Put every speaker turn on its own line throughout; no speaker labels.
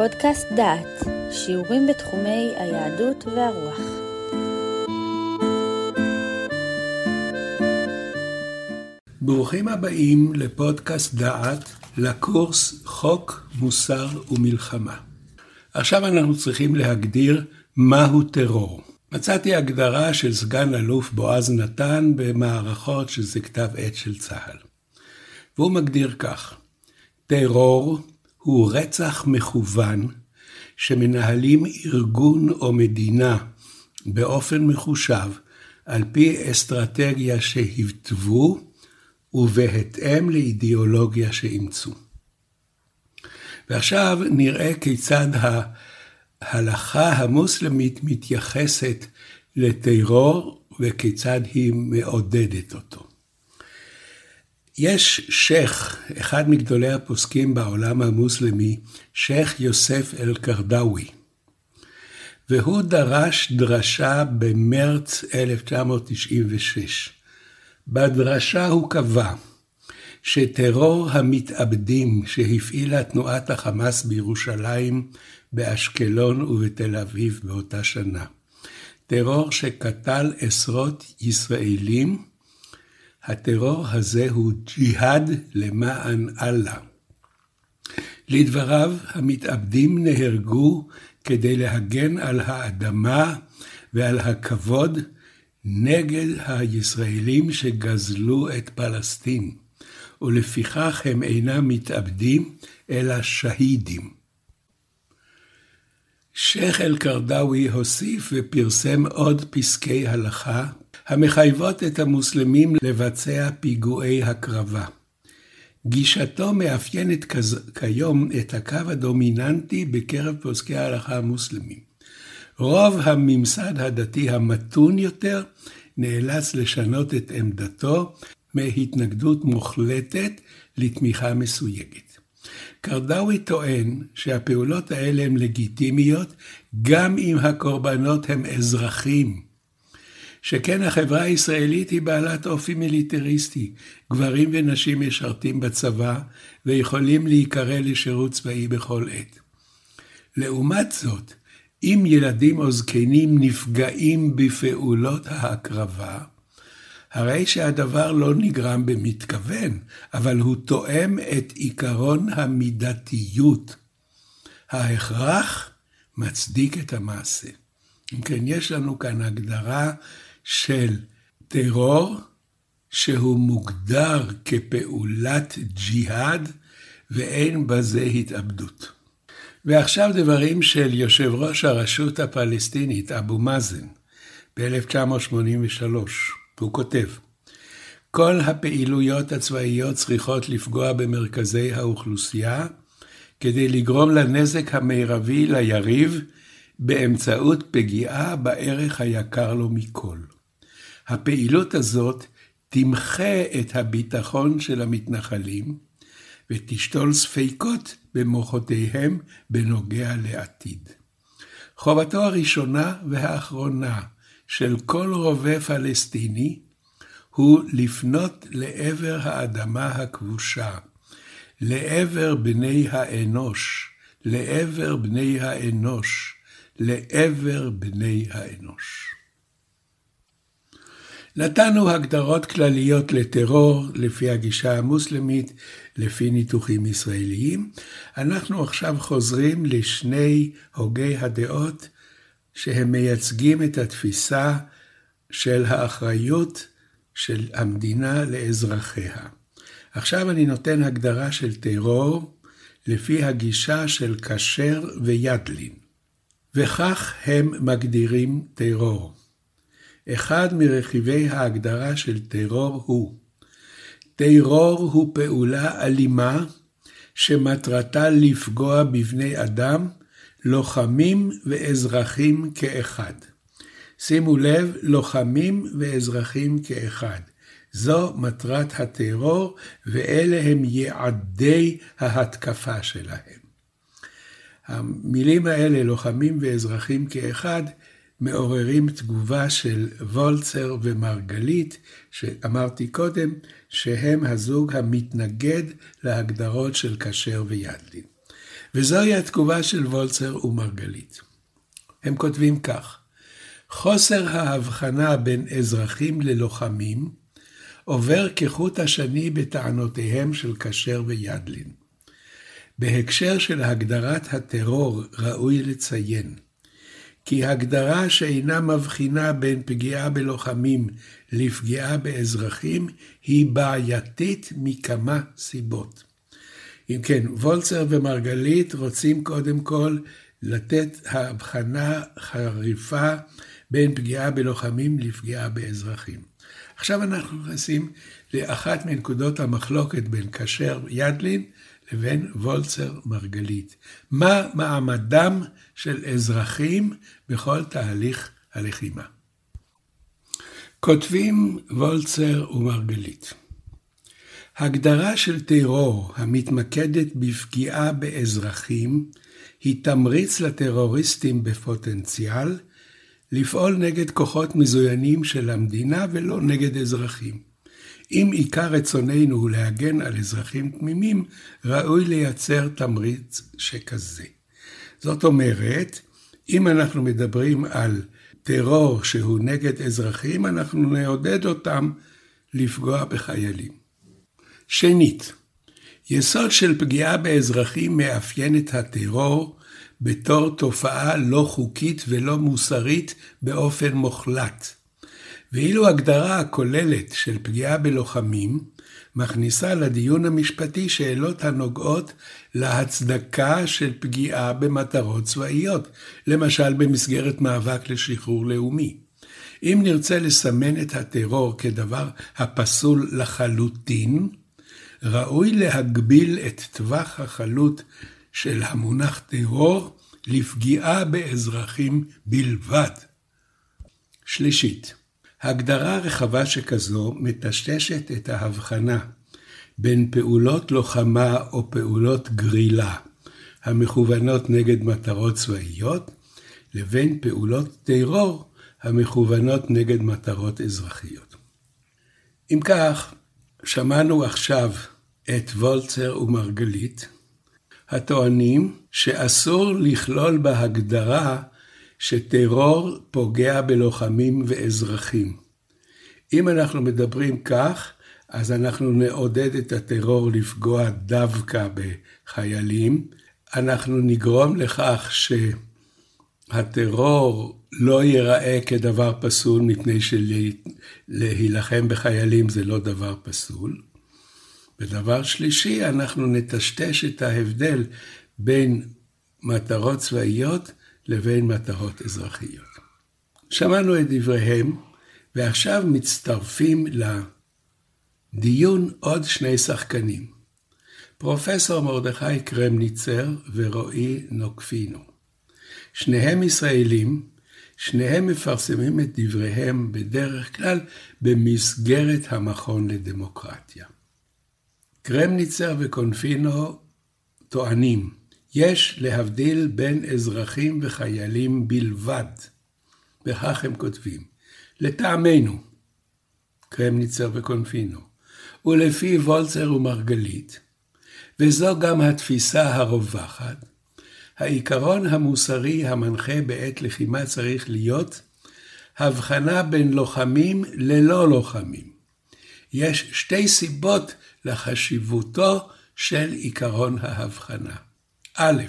פודקאסט דעת, שיעורים בתחומי היהדות והרוח.
ברוכים הבאים לפודקאסט דעת, לקורס חוק, מוסר ומלחמה. עכשיו אנחנו צריכים להגדיר מהו טרור. מצאתי הגדרה של סגן אלוף בועז נתן במערכות שזה כתב עת של צה"ל. והוא מגדיר כך: טרור הוא רצח מכוון שמנהלים ארגון או מדינה באופן מחושב על פי אסטרטגיה שהתוו ובהתאם לאידיאולוגיה שאימצו. ועכשיו נראה כיצד ההלכה המוסלמית מתייחסת לטרור וכיצד היא מעודדת אותו. יש שייח', אחד מגדולי הפוסקים בעולם המוסלמי, שייח' יוסף אל-קרדאווי, והוא דרש דרשה במרץ 1996. בדרשה הוא קבע שטרור המתאבדים שהפעילה תנועת החמאס בירושלים, באשקלון ובתל אביב באותה שנה, טרור שקטל עשרות ישראלים, הטרור הזה הוא ג'יהאד למען אללה. לדבריו, המתאבדים נהרגו כדי להגן על האדמה ועל הכבוד נגד הישראלים שגזלו את פלסטין, ולפיכך הם אינם מתאבדים, אלא שהידים. שייח' אל-קרדאווי הוסיף ופרסם עוד פסקי הלכה המחייבות את המוסלמים לבצע פיגועי הקרבה. גישתו מאפיינת כיום את הקו הדומיננטי בקרב פוסקי ההלכה המוסלמים. רוב הממסד הדתי המתון יותר נאלץ לשנות את עמדתו מהתנגדות מוחלטת לתמיכה מסויגת. קרדאווי טוען שהפעולות האלה הן לגיטימיות גם אם הקורבנות הם אזרחים. שכן החברה הישראלית היא בעלת אופי מיליטריסטי. גברים ונשים משרתים בצבא ויכולים להיקרא לשירות צבאי בכל עת. לעומת זאת, אם ילדים או זקנים נפגעים בפעולות ההקרבה, הרי שהדבר לא נגרם במתכוון, אבל הוא תואם את עיקרון המידתיות. ההכרח מצדיק את המעשה. אם כן, יש לנו כאן הגדרה של טרור שהוא מוגדר כפעולת ג'יהאד ואין בזה התאבדות. ועכשיו דברים של יושב ראש הרשות הפלסטינית, אבו מאזן, ב-1983. הוא כותב, כל הפעילויות הצבאיות צריכות לפגוע במרכזי האוכלוסייה כדי לגרום לנזק המרבי ליריב באמצעות פגיעה בערך היקר לו מכל. הפעילות הזאת תמחה את הביטחון של המתנחלים ותשתול ספקות במוחותיהם בנוגע לעתיד. חובתו הראשונה והאחרונה של כל רובה פלסטיני הוא לפנות לעבר האדמה הכבושה, לעבר בני האנוש, לעבר בני האנוש, לעבר בני האנוש. נתנו הגדרות כלליות לטרור לפי הגישה המוסלמית, לפי ניתוחים ישראליים. אנחנו עכשיו חוזרים לשני הוגי הדעות שהם מייצגים את התפיסה של האחריות של המדינה לאזרחיה. עכשיו אני נותן הגדרה של טרור לפי הגישה של כשר וידלין. וכך הם מגדירים טרור. אחד מרכיבי ההגדרה של טרור הוא טרור הוא פעולה אלימה שמטרתה לפגוע בבני אדם, לוחמים ואזרחים כאחד. שימו לב, לוחמים ואזרחים כאחד. זו מטרת הטרור ואלה הם יעדי ההתקפה שלהם. המילים האלה, לוחמים ואזרחים כאחד, מעוררים תגובה של וולצר ומרגלית, שאמרתי קודם, שהם הזוג המתנגד להגדרות של כשר וידלין. וזוהי התגובה של וולצר ומרגלית. הם כותבים כך: חוסר ההבחנה בין אזרחים ללוחמים עובר כחוט השני בטענותיהם של כשר וידלין. בהקשר של הגדרת הטרור ראוי לציין כי הגדרה שאינה מבחינה בין פגיעה בלוחמים לפגיעה באזרחים היא בעייתית מכמה סיבות. אם כן, וולצר ומרגלית רוצים קודם כל לתת הבחנה חריפה בין פגיעה בלוחמים לפגיעה באזרחים. עכשיו אנחנו נכנסים לאחת מנקודות המחלוקת בין כשר ידלין לבין וולצר מרגלית. מה מעמדם של אזרחים בכל תהליך הלחימה? כותבים וולצר ומרגלית הגדרה של טרור המתמקדת בפגיעה באזרחים היא תמריץ לטרוריסטים בפוטנציאל לפעול נגד כוחות מזוינים של המדינה ולא נגד אזרחים. אם עיקר רצוננו הוא להגן על אזרחים תמימים, ראוי לייצר תמריץ שכזה. זאת אומרת, אם אנחנו מדברים על טרור שהוא נגד אזרחים, אנחנו נעודד אותם לפגוע בחיילים. שנית, יסוד של פגיעה באזרחים מאפיין את הטרור בתור תופעה לא חוקית ולא מוסרית באופן מוחלט. ואילו הגדרה הכוללת של פגיעה בלוחמים מכניסה לדיון המשפטי שאלות הנוגעות להצדקה של פגיעה במטרות צבאיות, למשל במסגרת מאבק לשחרור לאומי. אם נרצה לסמן את הטרור כדבר הפסול לחלוטין, ראוי להגביל את טווח החלות של המונח טרור לפגיעה באזרחים בלבד. שלישית, הגדרה רחבה שכזו מטשטשת את ההבחנה בין פעולות לוחמה או פעולות גרילה המכוונות נגד מטרות צבאיות, לבין פעולות טרור המכוונות נגד מטרות אזרחיות. אם כך, שמענו עכשיו את וולצר ומרגלית, הטוענים שאסור לכלול בהגדרה שטרור פוגע בלוחמים ואזרחים. אם אנחנו מדברים כך, אז אנחנו נעודד את הטרור לפגוע דווקא בחיילים, אנחנו נגרום לכך שהטרור לא ייראה כדבר פסול, מפני שלהילחם בחיילים זה לא דבר פסול. ודבר שלישי, אנחנו נטשטש את ההבדל בין מטרות צבאיות לבין מטרות אזרחיות. שמענו את דבריהם, ועכשיו מצטרפים לדיון עוד שני שחקנים, פרופסור מרדכי קרמניצר ורועי נוקפינו. שניהם ישראלים, שניהם מפרסמים את דבריהם בדרך כלל במסגרת המכון לדמוקרטיה. קרמניצר וקונפינו טוענים, יש להבדיל בין אזרחים וחיילים בלבד. וכך הם כותבים, לטעמנו, קרמניצר וקונפינו, ולפי וולצר ומרגלית, וזו גם התפיסה הרווחת, העיקרון המוסרי המנחה בעת לחימה צריך להיות הבחנה בין לוחמים ללא לוחמים. יש שתי סיבות לחשיבותו של עיקרון ההבחנה. א',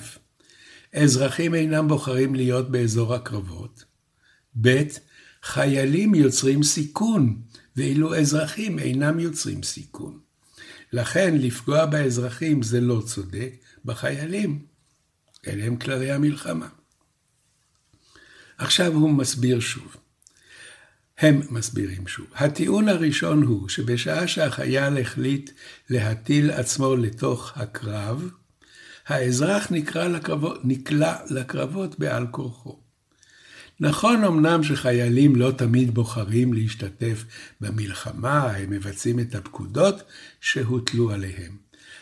אזרחים אינם בוחרים להיות באזור הקרבות. ב', חיילים יוצרים סיכון, ואילו אזרחים אינם יוצרים סיכון. לכן לפגוע באזרחים זה לא צודק, בחיילים. אלה הם כללי המלחמה. עכשיו הוא מסביר שוב. הם מסבירים שוב. הטיעון הראשון הוא שבשעה שהחייל החליט להטיל עצמו לתוך הקרב, האזרח נקרא לקרבות, נקלע לקרבות בעל כורחו. נכון אמנם שחיילים לא תמיד בוחרים להשתתף במלחמה, הם מבצעים את הפקודות שהוטלו עליהם.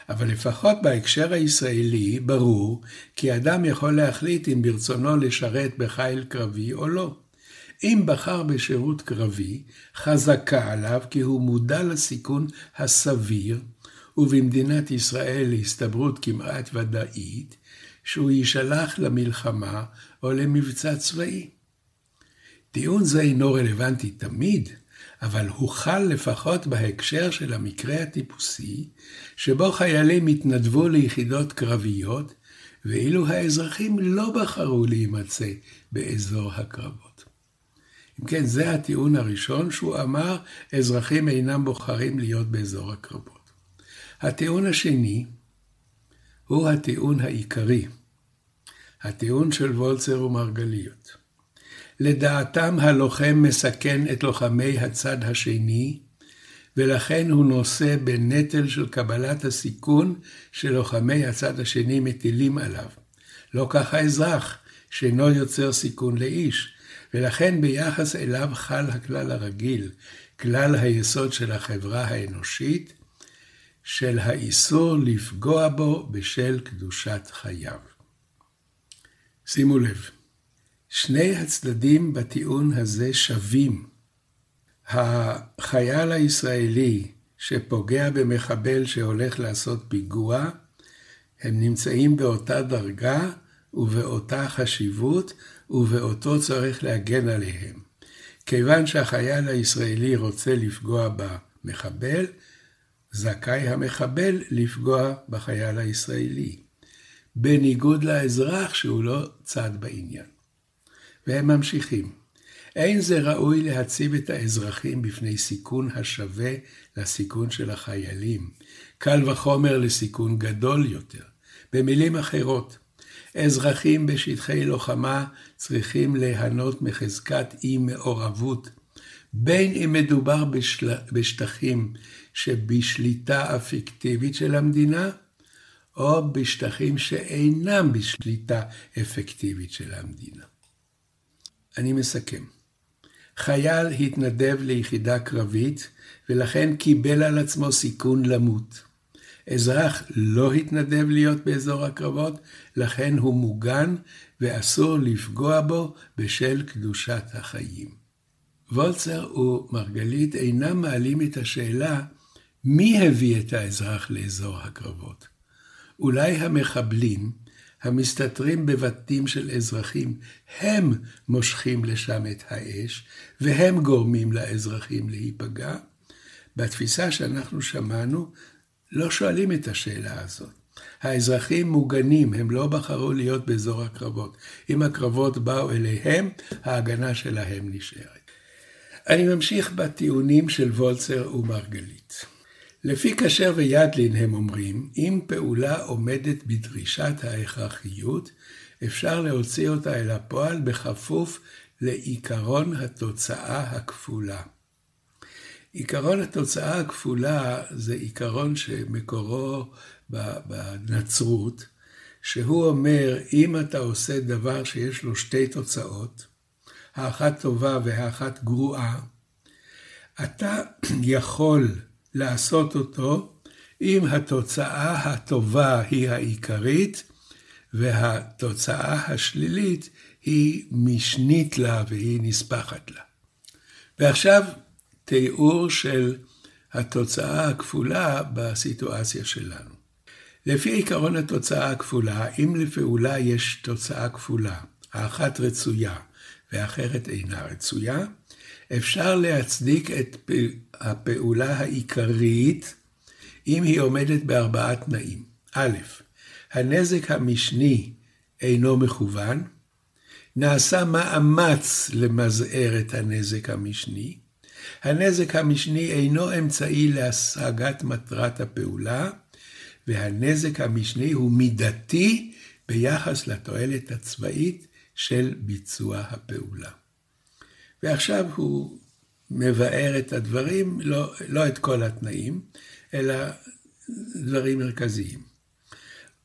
אבל לפחות בהקשר הישראלי ברור כי אדם יכול להחליט אם ברצונו לשרת בחיל קרבי או לא. אם בחר בשירות קרבי, חזקה עליו כי הוא מודע לסיכון הסביר, ובמדינת ישראל להסתברות כמעט ודאית, שהוא יישלח למלחמה או למבצע צבאי. טיעון זה אינו רלוונטי תמיד, אבל הוא חל לפחות בהקשר של המקרה הטיפוסי, שבו חיילים התנדבו ליחידות קרביות, ואילו האזרחים לא בחרו להימצא באזור הקרבות. אם כן, זה הטיעון הראשון שהוא אמר, אזרחים אינם בוחרים להיות באזור הקרבות. הטיעון השני הוא הטיעון העיקרי, הטיעון של וולצר ומרגליות. לדעתם הלוחם מסכן את לוחמי הצד השני, ולכן הוא נושא בנטל של קבלת הסיכון שלוחמי הצד השני מטילים עליו. לא כך האזרח, שאינו יוצר סיכון לאיש, ולכן ביחס אליו חל הכלל הרגיל, כלל היסוד של החברה האנושית, של האיסור לפגוע בו בשל קדושת חייו. שימו לב, שני הצדדים בטיעון הזה שווים. החייל הישראלי שפוגע במחבל שהולך לעשות פיגוע, הם נמצאים באותה דרגה ובאותה חשיבות ובאותו צריך להגן עליהם. כיוון שהחייל הישראלי רוצה לפגוע במחבל, זכאי המחבל לפגוע בחייל הישראלי, בניגוד לאזרח שהוא לא צד בעניין. והם ממשיכים. אין זה ראוי להציב את האזרחים בפני סיכון השווה לסיכון של החיילים, קל וחומר לסיכון גדול יותר. במילים אחרות, אזרחים בשטחי לוחמה צריכים ליהנות מחזקת אי מעורבות, בין אם מדובר בשל... בשטחים שבשליטה אפקטיבית של המדינה, או בשטחים שאינם בשליטה אפקטיבית של המדינה. אני מסכם. חייל התנדב ליחידה קרבית, ולכן קיבל על עצמו סיכון למות. אזרח לא התנדב להיות באזור הקרבות, לכן הוא מוגן ואסור לפגוע בו בשל קדושת החיים. וולצר ומרגלית אינם מעלים את השאלה מי הביא את האזרח לאזור הקרבות. אולי המחבלים המסתתרים בבתים של אזרחים, הם מושכים לשם את האש, והם גורמים לאזרחים להיפגע. בתפיסה שאנחנו שמענו, לא שואלים את השאלה הזאת. האזרחים מוגנים, הם לא בחרו להיות באזור הקרבות. אם הקרבות באו אליהם, ההגנה שלהם נשארת. אני ממשיך בטיעונים של וולצר ומרגלית. לפי כשר וידלין הם אומרים, אם פעולה עומדת בדרישת ההכרחיות, אפשר להוציא אותה אל הפועל בכפוף לעיקרון התוצאה הכפולה. עיקרון התוצאה הכפולה זה עיקרון שמקורו בנצרות, שהוא אומר, אם אתה עושה דבר שיש לו שתי תוצאות, האחת טובה והאחת גרועה, אתה יכול לעשות אותו אם התוצאה הטובה היא העיקרית והתוצאה השלילית היא משנית לה והיא נספחת לה. ועכשיו תיאור של התוצאה הכפולה בסיטואציה שלנו. לפי עקרון התוצאה הכפולה, אם לפעולה יש תוצאה כפולה, האחת רצויה והאחרת אינה רצויה, אפשר להצדיק את הפעולה העיקרית אם היא עומדת בארבעה תנאים. א', הנזק המשני אינו מכוון, נעשה מאמץ למזער את הנזק המשני, הנזק המשני אינו אמצעי להשגת מטרת הפעולה, והנזק המשני הוא מידתי ביחס לתועלת הצבאית של ביצוע הפעולה. ועכשיו הוא מבאר את הדברים, לא, לא את כל התנאים, אלא דברים מרכזיים.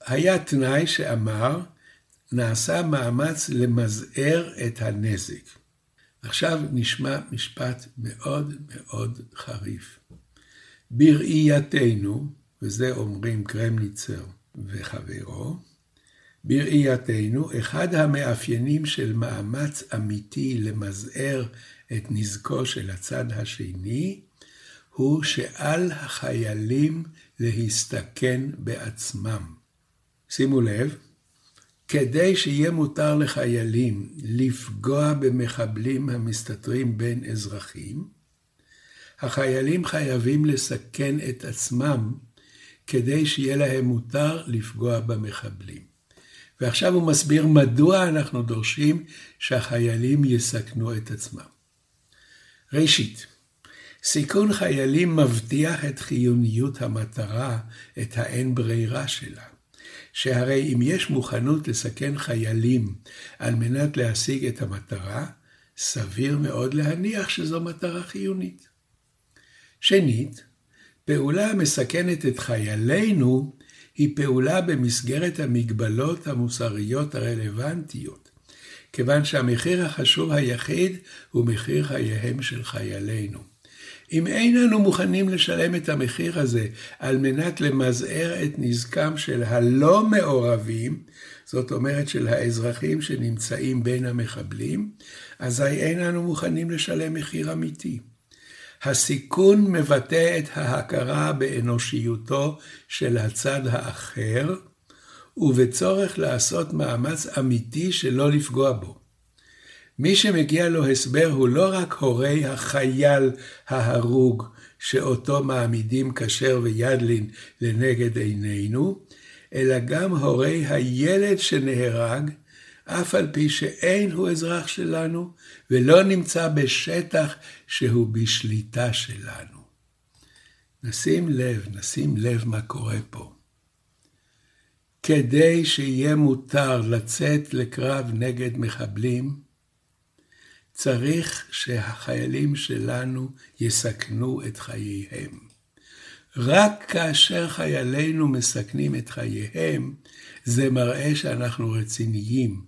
היה תנאי שאמר, נעשה מאמץ למזער את הנזק. עכשיו נשמע משפט מאוד מאוד חריף. בראייתנו, וזה אומרים קרמניצר וחברו, בראייתנו, אחד המאפיינים של מאמץ אמיתי למזער את נזקו של הצד השני, הוא שעל החיילים להסתכן בעצמם. שימו לב, כדי שיהיה מותר לחיילים לפגוע במחבלים המסתתרים בין אזרחים, החיילים חייבים לסכן את עצמם כדי שיהיה להם מותר לפגוע במחבלים. ועכשיו הוא מסביר מדוע אנחנו דורשים שהחיילים יסכנו את עצמם. ראשית, סיכון חיילים מבטיח את חיוניות המטרה, את האין ברירה שלה. שהרי אם יש מוכנות לסכן חיילים על מנת להשיג את המטרה, סביר מאוד להניח שזו מטרה חיונית. שנית, פעולה המסכנת את חיילינו היא פעולה במסגרת המגבלות המוסריות הרלוונטיות, כיוון שהמחיר החשוב היחיד הוא מחיר חייהם של חיילינו. אם אין אנו מוכנים לשלם את המחיר הזה על מנת למזער את נזקם של הלא מעורבים, זאת אומרת של האזרחים שנמצאים בין המחבלים, אזי אין אנו מוכנים לשלם מחיר אמיתי. הסיכון מבטא את ההכרה באנושיותו של הצד האחר, ובצורך לעשות מאמץ אמיתי שלא לפגוע בו. מי שמגיע לו הסבר הוא לא רק הורי החייל ההרוג, שאותו מעמידים כשר וידלין לנגד עינינו, אלא גם הורי הילד שנהרג, אף על פי שאין הוא אזרח שלנו, ולא נמצא בשטח שהוא בשליטה שלנו. נשים לב, נשים לב מה קורה פה. כדי שיהיה מותר לצאת לקרב נגד מחבלים, צריך שהחיילים שלנו יסכנו את חייהם. רק כאשר חיילינו מסכנים את חייהם, זה מראה שאנחנו רציניים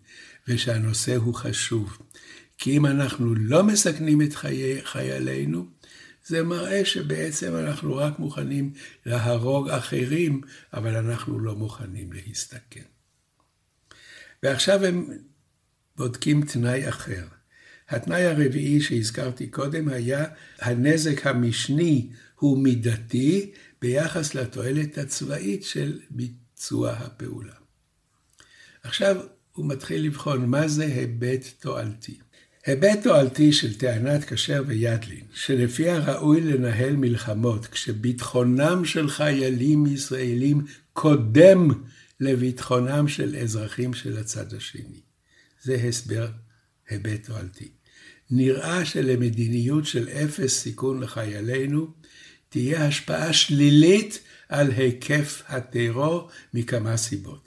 ושהנושא הוא חשוב. כי אם אנחנו לא מסכנים את חיי חיילינו, זה מראה שבעצם אנחנו רק מוכנים להרוג אחרים, אבל אנחנו לא מוכנים להסתכן. ועכשיו הם בודקים תנאי אחר. התנאי הרביעי שהזכרתי קודם היה הנזק המשני הוא מידתי ביחס לתועלת הצבאית של ביצוע הפעולה. עכשיו הוא מתחיל לבחון מה זה היבט תועלתי. היבט תועלתי של טענת כשר וידלין, שלפיה ראוי לנהל מלחמות כשביטחונם של חיילים ישראלים קודם לביטחונם של אזרחים של הצד השני. זה הסבר היבט תועלתי. נראה שלמדיניות של אפס סיכון לחיילינו תהיה השפעה שלילית על היקף הטרור מכמה סיבות.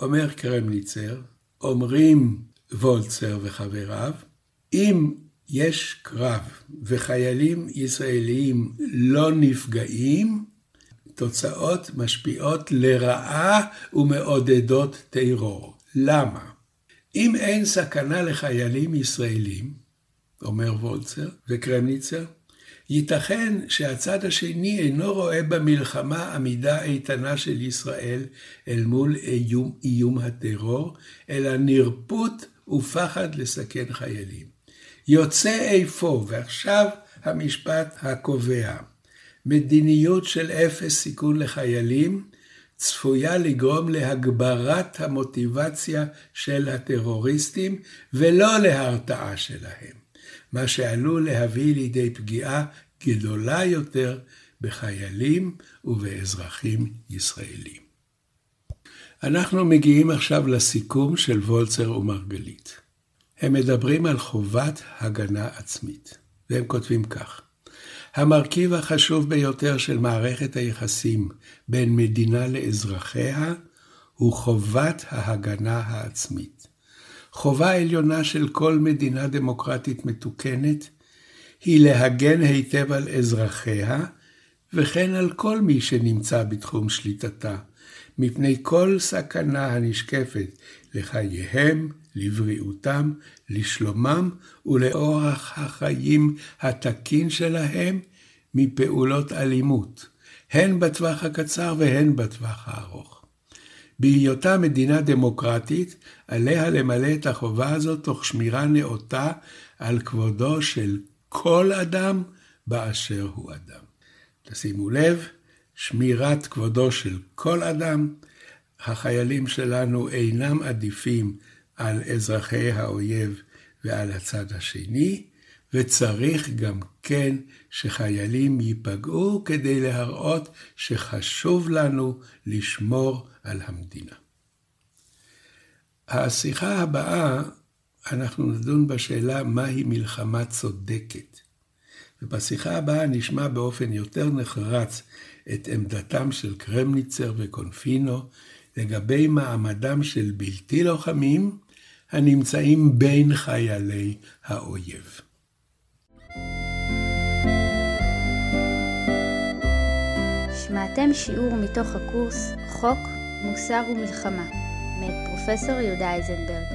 אומר קרמניצר, אומרים וולצר וחבריו, אם יש קרב וחיילים ישראלים לא נפגעים, תוצאות משפיעות לרעה ומעודדות טרור. למה? אם אין סכנה לחיילים ישראלים, אומר וולצר וקרמניצר, ייתכן שהצד השני אינו רואה במלחמה עמידה איתנה של ישראל אל מול איום, איום הטרור, אלא נרפות ופחד לסכן חיילים. יוצא איפה, ועכשיו המשפט הקובע, מדיניות של אפס סיכון לחיילים צפויה לגרום להגברת המוטיבציה של הטרוריסטים ולא להרתעה שלהם. מה שעלול להביא לידי פגיעה גדולה יותר בחיילים ובאזרחים ישראלים. אנחנו מגיעים עכשיו לסיכום של וולצר ומרגלית. הם מדברים על חובת הגנה עצמית, והם כותבים כך: המרכיב החשוב ביותר של מערכת היחסים בין מדינה לאזרחיה הוא חובת ההגנה העצמית. חובה עליונה של כל מדינה דמוקרטית מתוקנת היא להגן היטב על אזרחיה, וכן על כל מי שנמצא בתחום שליטתה, מפני כל סכנה הנשקפת לחייהם, לבריאותם, לשלומם ולאורח החיים התקין שלהם מפעולות אלימות, הן בטווח הקצר והן בטווח הארוך. בהיותה מדינה דמוקרטית, עליה למלא את החובה הזאת תוך שמירה נאותה על כבודו של כל אדם באשר הוא אדם. תשימו לב, שמירת כבודו של כל אדם, החיילים שלנו אינם עדיפים על אזרחי האויב ועל הצד השני, וצריך גם כן שחיילים ייפגעו כדי להראות שחשוב לנו לשמור על המדינה. השיחה הבאה, אנחנו נדון בשאלה מהי מלחמה צודקת. ובשיחה הבאה נשמע באופן יותר נחרץ את עמדתם של קרמניצר וקונפינו לגבי מעמדם של בלתי לוחמים הנמצאים בין חיילי האויב.
שמעתם שיעור מתוך הקורס חוק, מוסר ומלחמה, מאת פרופסור יהודה איזנברג.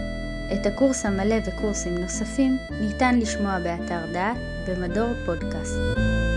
את הקורס המלא וקורסים נוספים ניתן לשמוע באתר דעת במדור פודקאסט.